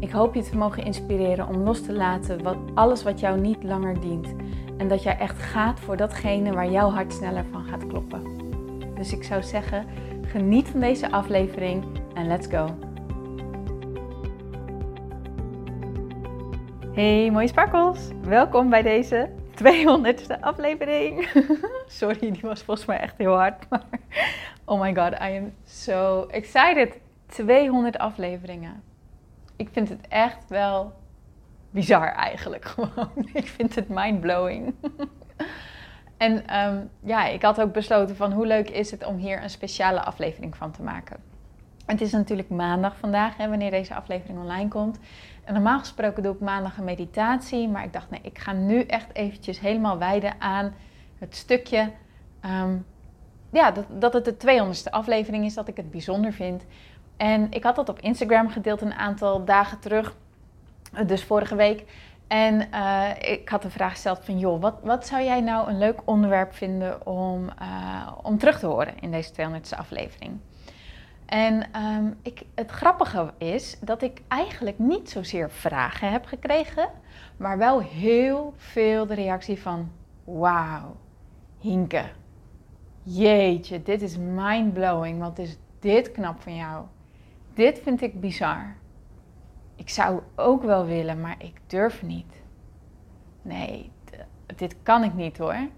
Ik hoop je te mogen inspireren om los te laten wat, alles wat jou niet langer dient. En dat jij echt gaat voor datgene waar jouw hart sneller van gaat kloppen. Dus ik zou zeggen, geniet van deze aflevering en let's go. Hey mooie sparkels, welkom bij deze 200ste aflevering. Sorry, die was volgens mij echt heel hard. Maar oh my god, I am so excited. 200 afleveringen ik vind het echt wel bizar eigenlijk gewoon. ik vind het mindblowing. en ehm, ja, ik had ook besloten van hoe leuk is het om hier een speciale aflevering van te maken. Het is natuurlijk maandag vandaag, hè, wanneer deze aflevering online komt. En normaal gesproken doe ik maandag een meditatie, maar ik dacht nee, ik ga nu echt eventjes helemaal wijden aan het stukje... Ehm, ja, dat, dat het de 200ste aflevering is, dat ik het bijzonder vind. En ik had dat op Instagram gedeeld een aantal dagen terug, dus vorige week. En uh, ik had de vraag gesteld van, joh, wat, wat zou jij nou een leuk onderwerp vinden om, uh, om terug te horen in deze 200ste aflevering? En um, ik, het grappige is dat ik eigenlijk niet zozeer vragen heb gekregen, maar wel heel veel de reactie van, wauw, Hinke, jeetje, dit is mindblowing, wat is dit knap van jou. Dit vind ik bizar. Ik zou ook wel willen, maar ik durf niet. Nee, dit kan ik niet hoor.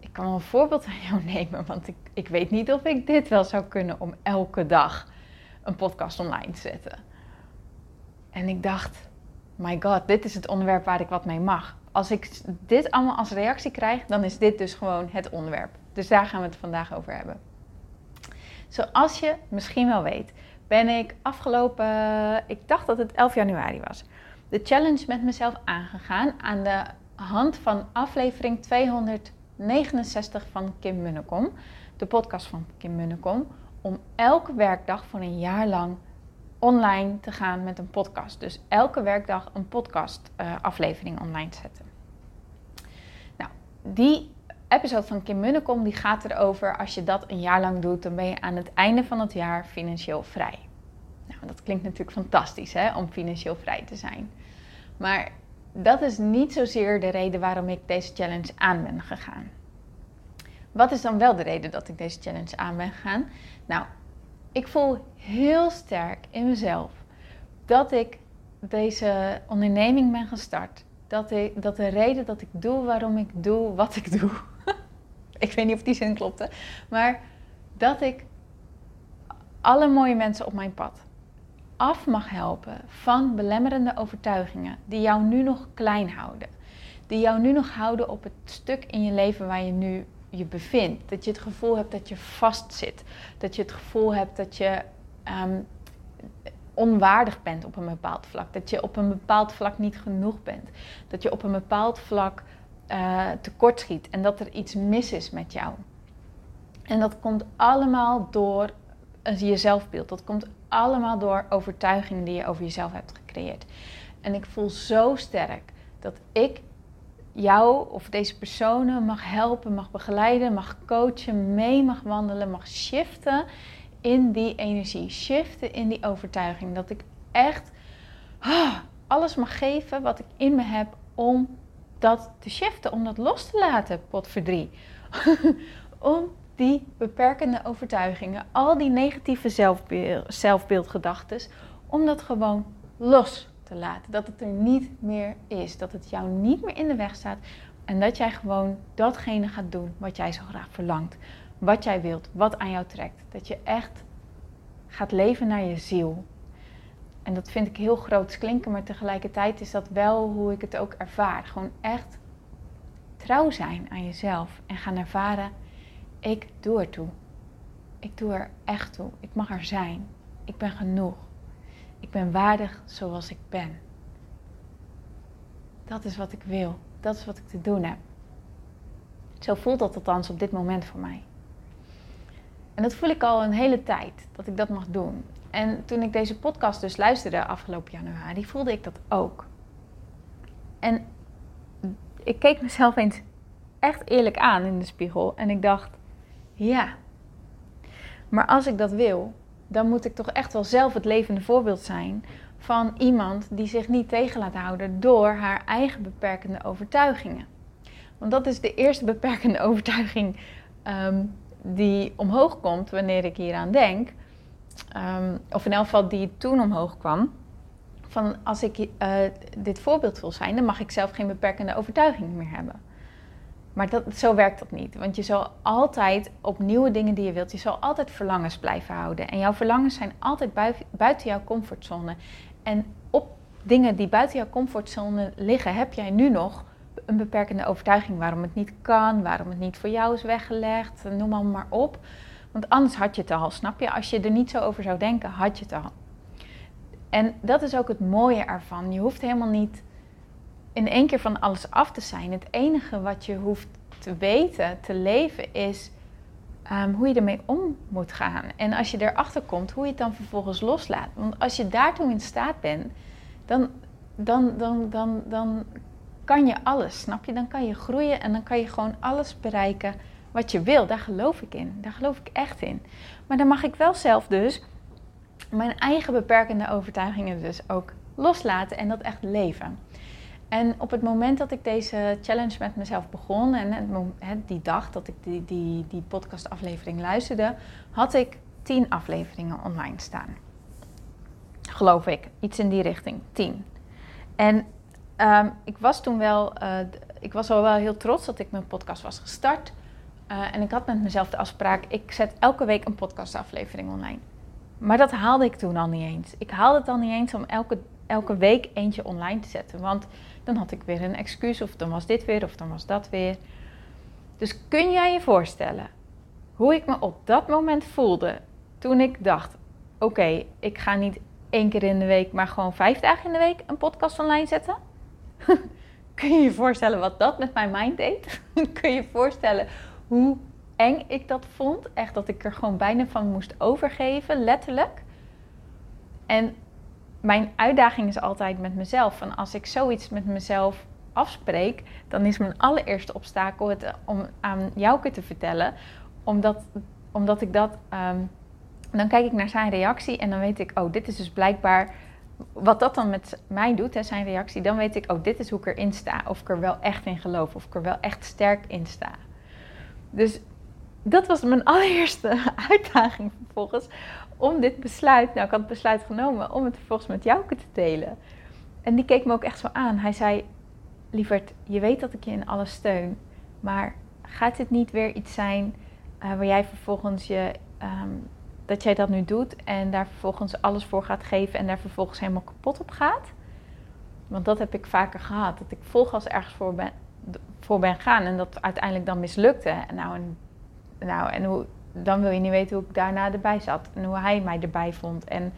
Ik kan wel een voorbeeld aan jou nemen, want ik, ik weet niet of ik dit wel zou kunnen om elke dag een podcast online te zetten. En ik dacht, my god, dit is het onderwerp waar ik wat mee mag. Als ik dit allemaal als reactie krijg, dan is dit dus gewoon het onderwerp. Dus daar gaan we het vandaag over hebben. Zoals je misschien wel weet, ben ik afgelopen, ik dacht dat het 11 januari was, de challenge met mezelf aangegaan aan de hand van aflevering 269 van Kim Munnekom, de podcast van Kim Munnekom, om elke werkdag voor een jaar lang online te gaan met een podcast. Dus elke werkdag een podcast uh, aflevering online te zetten. Nou, die episode van Kim Munnekom die gaat erover, als je dat een jaar lang doet, dan ben je aan het einde van het jaar financieel vrij. Nou, dat klinkt natuurlijk fantastisch hè, om financieel vrij te zijn. Maar dat is niet zozeer de reden waarom ik deze challenge aan ben gegaan. Wat is dan wel de reden dat ik deze challenge aan ben gegaan? Nou, ik voel heel sterk in mezelf dat ik deze onderneming ben gestart. Dat, ik, dat de reden dat ik doe waarom ik doe wat ik doe, ik weet niet of die zin klopte. Maar dat ik alle mooie mensen op mijn pad af mag helpen van belemmerende overtuigingen die jou nu nog klein houden. Die jou nu nog houden op het stuk in je leven waar je nu je bevindt. Dat je het gevoel hebt dat je vastzit. Dat je het gevoel hebt dat je um, onwaardig bent op een bepaald vlak. Dat je op een bepaald vlak niet genoeg bent. Dat je op een bepaald vlak uh, tekortschiet en dat er iets mis is met jou. En dat komt allemaal door je zelfbeeld. Dat komt allemaal door overtuigingen die je over jezelf hebt gecreëerd. En ik voel zo sterk dat ik jou of deze personen mag helpen, mag begeleiden, mag coachen, mee mag wandelen, mag shiften in die energie, shiften in die overtuiging. Dat ik echt ah, alles mag geven wat ik in me heb om dat te shiften, om dat los te laten, pot verdrie. om die beperkende overtuigingen, al die negatieve zelfbeeld, zelfbeeldgedachten, om dat gewoon los te laten. Dat het er niet meer is, dat het jou niet meer in de weg staat en dat jij gewoon datgene gaat doen wat jij zo graag verlangt, wat jij wilt, wat aan jou trekt. Dat je echt gaat leven naar je ziel. En dat vind ik heel groot klinken, maar tegelijkertijd is dat wel hoe ik het ook ervaar. Gewoon echt trouw zijn aan jezelf en gaan ervaren, ik doe er toe. Ik doe er echt toe. Ik mag er zijn. Ik ben genoeg. Ik ben waardig zoals ik ben. Dat is wat ik wil. Dat is wat ik te doen heb. Zo voelt dat althans op dit moment voor mij. En dat voel ik al een hele tijd, dat ik dat mag doen. En toen ik deze podcast dus luisterde afgelopen januari, voelde ik dat ook. En ik keek mezelf eens echt eerlijk aan in de spiegel en ik dacht, ja, maar als ik dat wil, dan moet ik toch echt wel zelf het levende voorbeeld zijn van iemand die zich niet tegen laat houden door haar eigen beperkende overtuigingen. Want dat is de eerste beperkende overtuiging um, die omhoog komt wanneer ik hieraan denk. Um, of in elk geval die toen omhoog kwam. Van als ik uh, dit voorbeeld wil zijn, dan mag ik zelf geen beperkende overtuiging meer hebben. Maar dat, zo werkt dat niet. Want je zal altijd op nieuwe dingen die je wilt, je zal altijd verlangens blijven houden. En jouw verlangens zijn altijd buiten jouw comfortzone. En op dingen die buiten jouw comfortzone liggen, heb jij nu nog een beperkende overtuiging waarom het niet kan, waarom het niet voor jou is weggelegd, noem maar, maar op. Want anders had je het al, snap je? Als je er niet zo over zou denken, had je het al. En dat is ook het mooie ervan. Je hoeft helemaal niet in één keer van alles af te zijn. Het enige wat je hoeft te weten, te leven, is um, hoe je ermee om moet gaan. En als je erachter komt, hoe je het dan vervolgens loslaat. Want als je daartoe in staat bent, dan, dan, dan, dan, dan kan je alles, snap je? Dan kan je groeien en dan kan je gewoon alles bereiken wat je wil. Daar geloof ik in. Daar geloof ik echt in. Maar dan mag ik wel zelf dus mijn eigen beperkende overtuigingen dus ook loslaten en dat echt leven. En op het moment dat ik deze challenge met mezelf begon en die dag dat ik die, die, die podcastaflevering luisterde, had ik tien afleveringen online staan. Geloof ik, iets in die richting, tien. En um, ik was toen wel, uh, ik was al wel heel trots dat ik mijn podcast was gestart. Uh, en ik had met mezelf de afspraak, ik zet elke week een podcastaflevering online. Maar dat haalde ik toen al niet eens. Ik haalde het al niet eens om elke, elke week eentje online te zetten. Want dan had ik weer een excuus, of dan was dit weer, of dan was dat weer. Dus kun jij je voorstellen hoe ik me op dat moment voelde toen ik dacht: oké, ik ga niet één keer in de week, maar gewoon vijf dagen in de week een podcast online zetten? Kun je je voorstellen wat dat met mijn mind deed? Kun je je voorstellen hoe eng ik dat vond? Echt dat ik er gewoon bijna van moest overgeven, letterlijk. En mijn uitdaging is altijd met mezelf. Van als ik zoiets met mezelf afspreek, dan is mijn allereerste obstakel het om aan jou te vertellen. Omdat, omdat ik dat. Ehm, dan kijk ik naar zijn reactie en dan weet ik, oh, dit is dus blijkbaar wat dat dan met mij doet, hè, zijn reactie, dan weet ik, oh, dit is hoe ik erin sta. Of ik er wel echt in geloof, of ik er wel echt sterk in sta. Dus dat was mijn allereerste uitdaging vervolgens om dit besluit, nou ik had het besluit genomen, om het vervolgens met jou te delen. En die keek me ook echt zo aan. Hij zei, lieverd, je weet dat ik je in alles steun, maar gaat dit niet weer iets zijn uh, waar jij vervolgens je um, dat jij dat nu doet en daar vervolgens alles voor gaat geven en daar vervolgens helemaal kapot op gaat. Want dat heb ik vaker gehad. Dat ik volgens ergens voor ben, voor ben gaan en dat uiteindelijk dan mislukte. En nou, en, nou, en hoe, dan wil je niet weten hoe ik daarna erbij zat. En hoe hij mij erbij vond. En,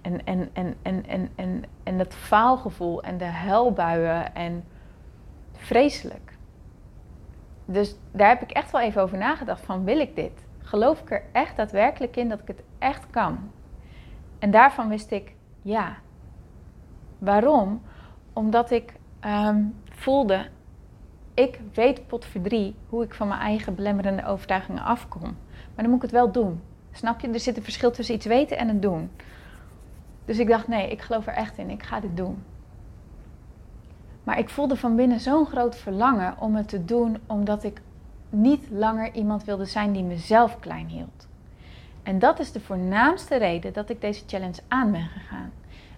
en, en, en, en, en, en, en dat faalgevoel en de huilbuien en vreselijk. Dus daar heb ik echt wel even over nagedacht van wil ik dit? Geloof ik er echt daadwerkelijk in dat ik het echt kan. En daarvan wist ik ja. Waarom? Omdat ik um, voelde, ik weet potverdrie hoe ik van mijn eigen belemmerende overtuigingen afkom. Maar dan moet ik het wel doen. Snap je? Er zit een verschil tussen iets weten en het doen. Dus ik dacht, nee, ik geloof er echt in. Ik ga dit doen. Maar ik voelde van binnen zo'n groot verlangen om het te doen, omdat ik niet langer iemand wilde zijn die mezelf klein hield. En dat is de voornaamste reden dat ik deze challenge aan ben gegaan.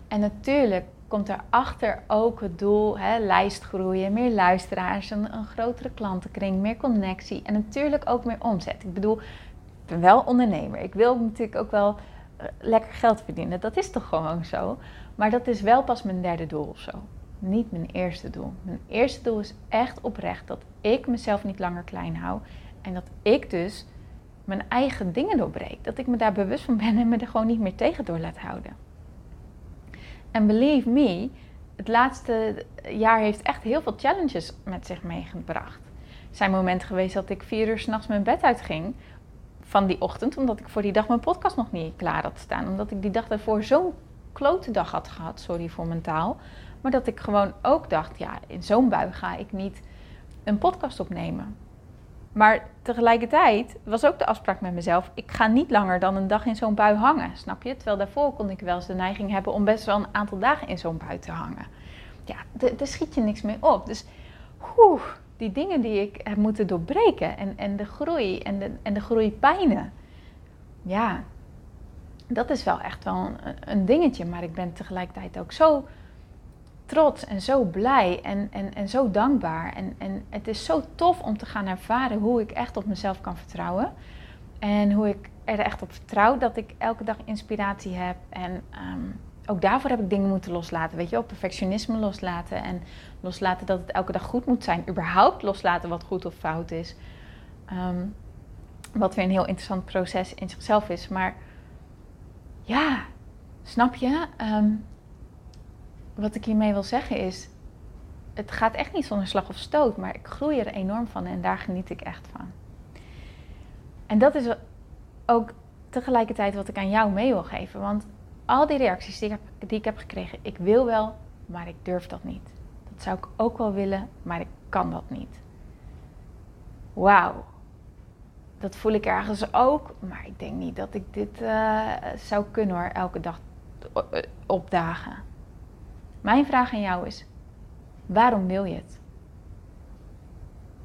En natuurlijk komt daarachter ook het doel, hè, lijst groeien, meer luisteraars, een, een, grotere klantenkring, meer connectie en natuurlijk ook meer omzet. Ik bedoel, ik ben wel ondernemer. Ik wil natuurlijk ook wel eh, lekker geld verdienen. Dat is toch gewoon zo. Maar dat is wel pas mijn derde doel of zo niet mijn eerste doel. Mijn eerste doel is echt oprecht dat ik mezelf niet langer klein hou. En dat ik dus mijn eigen dingen doorbreek. Dat ik me daar bewust van ben en me er gewoon niet meer tegen door laat houden. En believe me, het laatste jaar heeft echt heel veel challenges met zich meegebracht. Er zijn momenten geweest dat ik vier uur s'nachts mijn bed uitging van die ochtend, omdat ik voor die dag mijn podcast nog niet klaar had staan. Omdat ik die dag daarvoor zo'n klote dag had gehad, sorry voor mijn taal. Maar dat ik gewoon ook dacht, ja, in zo'n bui ga ik niet een podcast opnemen. Maar tegelijkertijd was ook de afspraak met mezelf: ik ga niet langer dan een dag in zo'n bui hangen. Snap je? Terwijl daarvoor kon ik wel eens de neiging hebben om best wel een aantal dagen in zo'n bui te hangen. Ja, daar schiet je niks mee op. Dus die dingen die ik heb moeten doorbreken en, en de groei en de, en de groeipijnen. Ja, dat is wel echt wel een dingetje. Maar ik ben tegelijkertijd ook zo trots en zo blij en, en, en zo dankbaar. En, en het is zo tof om te gaan ervaren hoe ik echt op mezelf kan vertrouwen. En hoe ik er echt op vertrouw dat ik elke dag inspiratie heb. En ehm, ook daarvoor heb ik dingen moeten loslaten. Weet je wel, perfectionisme loslaten. En loslaten dat het elke dag goed moet zijn. Überhaupt loslaten wat goed of fout is. Ehm, wat weer een heel interessant proces in zichzelf is. Maar ja, snap je? Um, wat ik hiermee wil zeggen is, het gaat echt niet zonder slag of stoot, maar ik groei er enorm van en daar geniet ik echt van. En dat is ook tegelijkertijd wat ik aan jou mee wil geven. Want al die reacties die ik, heb, die ik heb gekregen, ik wil wel, maar ik durf dat niet. Dat zou ik ook wel willen, maar ik kan dat niet. Wauw. Dat voel ik ergens ook, maar ik denk niet dat ik dit uh, zou kunnen hoor, elke dag opdagen. Mijn vraag aan jou is: waarom wil je het?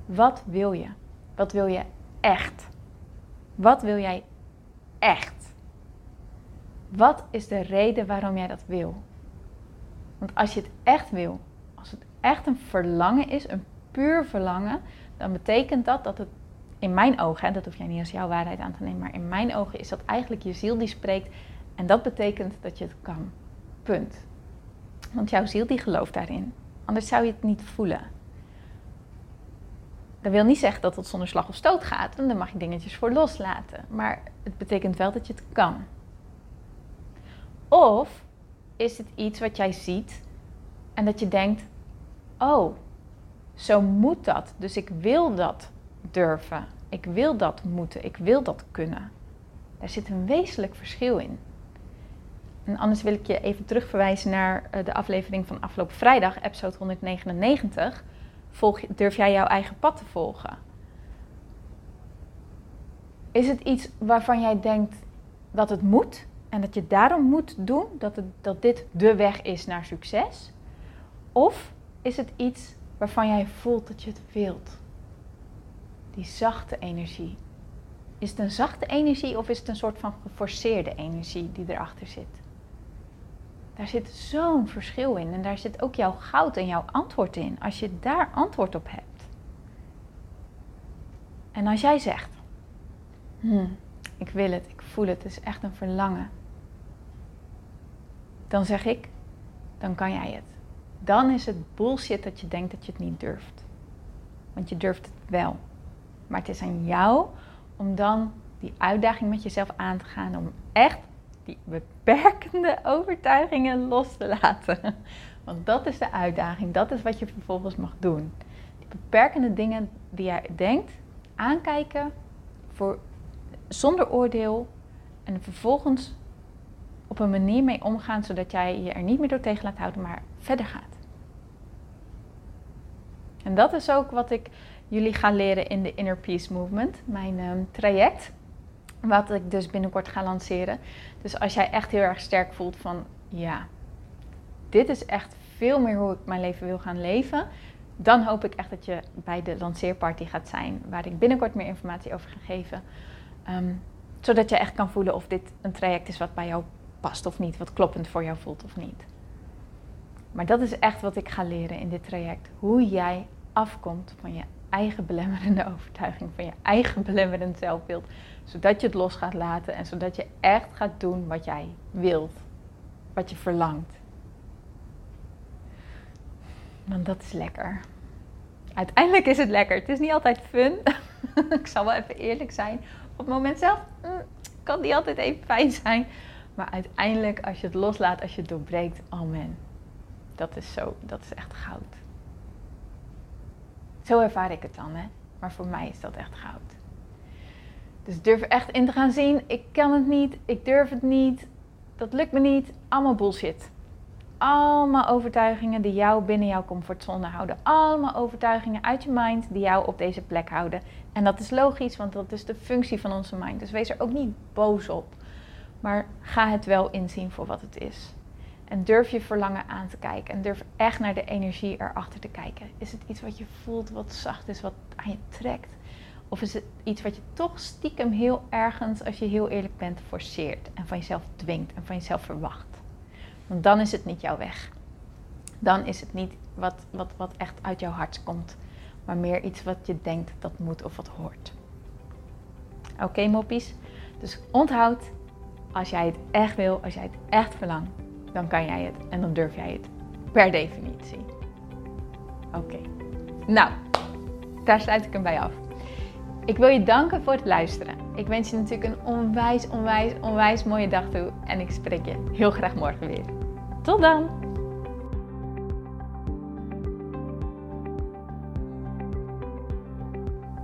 Wat wil je? Wat wil je echt? Wat wil jij echt? Wat is de reden waarom jij dat wil? Want als je het echt wil, als het echt een verlangen is, een puur verlangen, dan betekent dat dat het in mijn ogen, dat hoef jij niet als jouw waarheid aan te nemen, maar in mijn ogen is dat eigenlijk je ziel die spreekt en dat betekent dat je het kan. Punt. Want jouw ziel die gelooft daarin. Anders zou je het niet voelen. Dat wil niet zeggen dat het zonder slag of stoot gaat. En daar mag je dingetjes voor loslaten. Maar het betekent wel dat je het kan. Of is het iets wat jij ziet en dat je denkt: oh, zo moet dat. Dus ik wil dat durven. Ik wil dat moeten. Ik wil dat kunnen. Daar zit een wezenlijk verschil in. En anders wil ik je even terugverwijzen naar eh, de aflevering van afgelopen vrijdag, episode 199. Volg, durf jij jouw eigen pad te volgen? Is het iets waarvan jij denkt dat het moet en dat je daarom moet doen, dat, dat dit de weg is naar succes? Of is het iets waarvan jij voelt dat je het wilt? Die zachte energie. Is het een zachte energie of is het een soort van geforceerde energie die erachter zit? Daar zit zo'n verschil in. En daar zit ook jouw goud en jouw antwoord in. Als je daar antwoord op hebt. En als jij zegt: hmm, Ik wil het, ik voel het, het is echt een verlangen. Dan zeg ik: Dan kan jij het. Dan is het bullshit dat je denkt dat je het niet durft. Want je durft het wel. Maar het is aan jou om dan die uitdaging met jezelf aan te gaan. Om echt die beperkende overtuigingen los te laten. Want dat is de uitdaging, dat is wat je vervolgens mag doen. Die beperkende dingen die jij denkt, aankijken voor, zonder oordeel en vervolgens op een manier mee omgaan zodat jij je er niet meer door tegen laat houden, maar verder gaat. En dat is ook wat ik jullie ga leren in de Inner Peace Movement, mijn ehm, traject. Wat ik dus binnenkort ga lanceren. Dus als jij echt heel erg sterk voelt van ja, dit is echt veel meer hoe ik mijn leven wil gaan leven. Dan hoop ik echt dat je bij de lanceerparty gaat zijn. Waar ik binnenkort meer informatie over ga geven. Ehm, zodat je echt kan voelen of dit een traject is wat bij jou past of niet. Wat kloppend voor jou voelt of niet. Maar dat is echt wat ik ga leren in dit traject. Hoe jij afkomt van je eigen belemmerende overtuiging, van je eigen belemmerend zelfbeeld, zodat je het los gaat laten en zodat je echt gaat doen wat jij wilt, wat je verlangt. Want dat is lekker. Uiteindelijk is het lekker. Het is niet altijd fun. ik zal wel even eerlijk zijn. Op het moment zelf mm, kan die altijd even fijn zijn. Maar uiteindelijk, als je het loslaat, als je het doorbreekt, amen. Dat is zo, dat is echt goud. Zo ervaar ik het dan, hè. Maar voor mij is dat echt goud. Dus durf echt in te gaan zien, ik kan het niet, ik durf het niet, dat lukt me niet. Allemaal bullshit. Allemaal overtuigingen die jou binnen jouw comfortzone houden. Allemaal overtuigingen uit je mind die jou op deze plek houden. En dat is logisch, want dat is de functie van onze mind. Dus wees er ook niet boos op. Maar ga het wel inzien voor wat het is. En durf je verlangen aan te kijken. En durf echt naar de energie erachter te kijken. Is het iets wat je voelt, wat zacht is, wat aan je trekt? Of is het iets wat je toch stiekem heel ergens, als je heel eerlijk bent, forceert en van jezelf dwingt en van jezelf verwacht? Want dan is het niet jouw weg. Dan is het niet wat, wat, wat echt uit jouw hart komt, maar meer iets wat je denkt dat moet of wat hoort. Oké, moppies? Dus onthoud, als jij het echt wil, als jij het echt verlangt, dan kan jij het en dan durf jij het per definitie. Oké. Nou, daar sluit ik hem bij af. Ik wil je danken voor het luisteren. Ik wens je natuurlijk een onwijs, onwijs, onwijs mooie dag toe. En ik spreek je heel graag morgen weer. Tot dan!